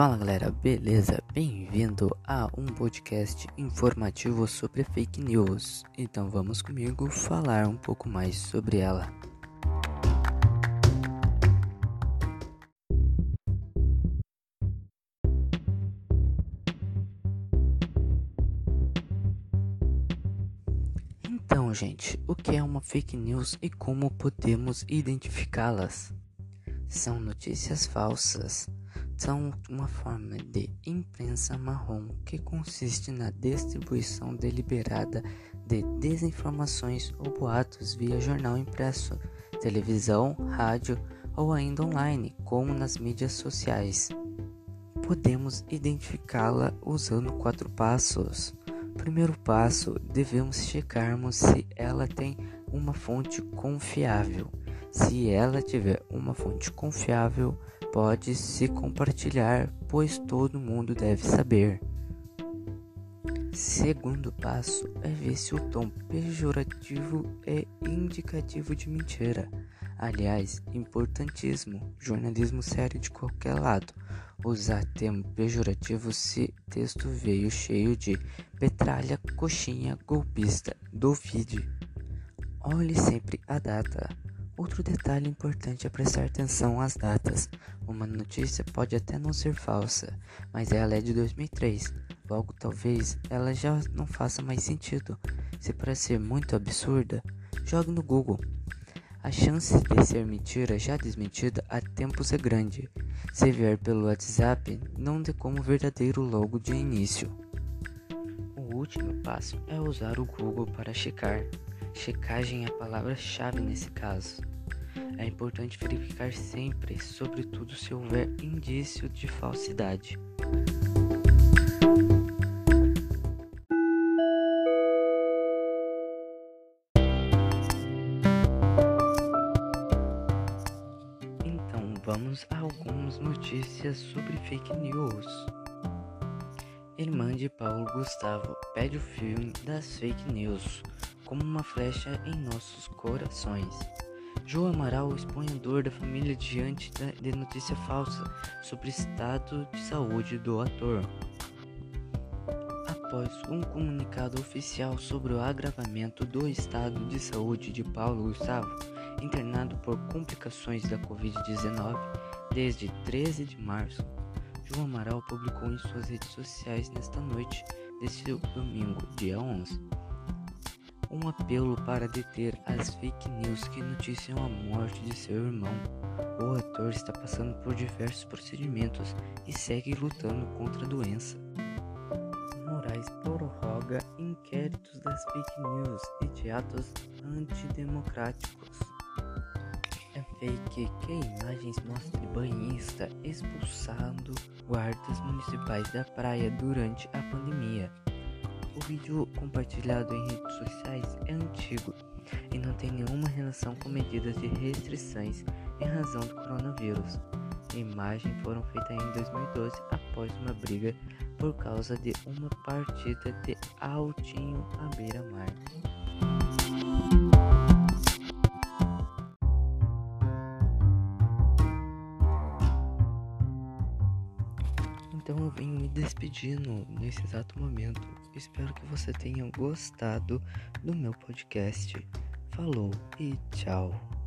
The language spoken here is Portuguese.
Fala galera, beleza? Bem-vindo a um podcast informativo sobre fake news. Então vamos comigo falar um pouco mais sobre ela. Então, gente, o que é uma fake news e como podemos identificá-las? São notícias falsas são uma forma de imprensa marrom que consiste na distribuição deliberada de desinformações ou boatos via jornal impresso, televisão, rádio ou ainda online, como nas mídias sociais. Podemos identificá-la usando quatro passos. Primeiro passo, devemos checarmos se ela tem uma fonte confiável. Se ela tiver uma fonte confiável, pode se compartilhar, pois todo mundo deve saber. Segundo passo é ver se o tom pejorativo é indicativo de mentira. Aliás, importantíssimo, jornalismo sério de qualquer lado. Usar termo pejorativo se texto veio cheio de petralha, coxinha, golpista, duvide. Olhe sempre a data. Outro detalhe importante é prestar atenção às datas. Uma notícia pode até não ser falsa, mas ela é de 2003. Logo, talvez ela já não faça mais sentido. Se parecer muito absurda, jogue no Google. A chance de ser mentira já desmentida há tempos é grande. Se vier pelo WhatsApp, não dê como verdadeiro logo de início. O último passo é usar o Google para checar. Checagem é a palavra-chave nesse caso. É importante verificar sempre, sobretudo se houver indício de falsidade. Então vamos a algumas notícias sobre fake news. Irmã de Paulo Gustavo pede o filme das fake news como uma flecha em nossos corações. João Amaral expõe a dor da família diante de notícia falsa sobre o estado de saúde do ator. Após um comunicado oficial sobre o agravamento do estado de saúde de Paulo Gustavo, internado por complicações da Covid-19 desde 13 de março, João Amaral publicou em suas redes sociais nesta noite desse domingo, dia 11 um apelo para deter as fake news que noticiam a morte de seu irmão. O ator está passando por diversos procedimentos e segue lutando contra a doença. Moraes prorroga inquéritos das fake news e de atos antidemocráticos. É fake que imagens mostram banhista expulsando guardas municipais da praia durante a pandemia. O vídeo compartilhado em redes sociais é antigo e não tem nenhuma relação com medidas de restrições em razão do coronavírus. A imagem foram feitas em 2012 após uma briga por causa de uma partida de altinho à beira-mar. Então eu venho me despedindo nesse exato momento. Espero que você tenha gostado do meu podcast. Falou e tchau.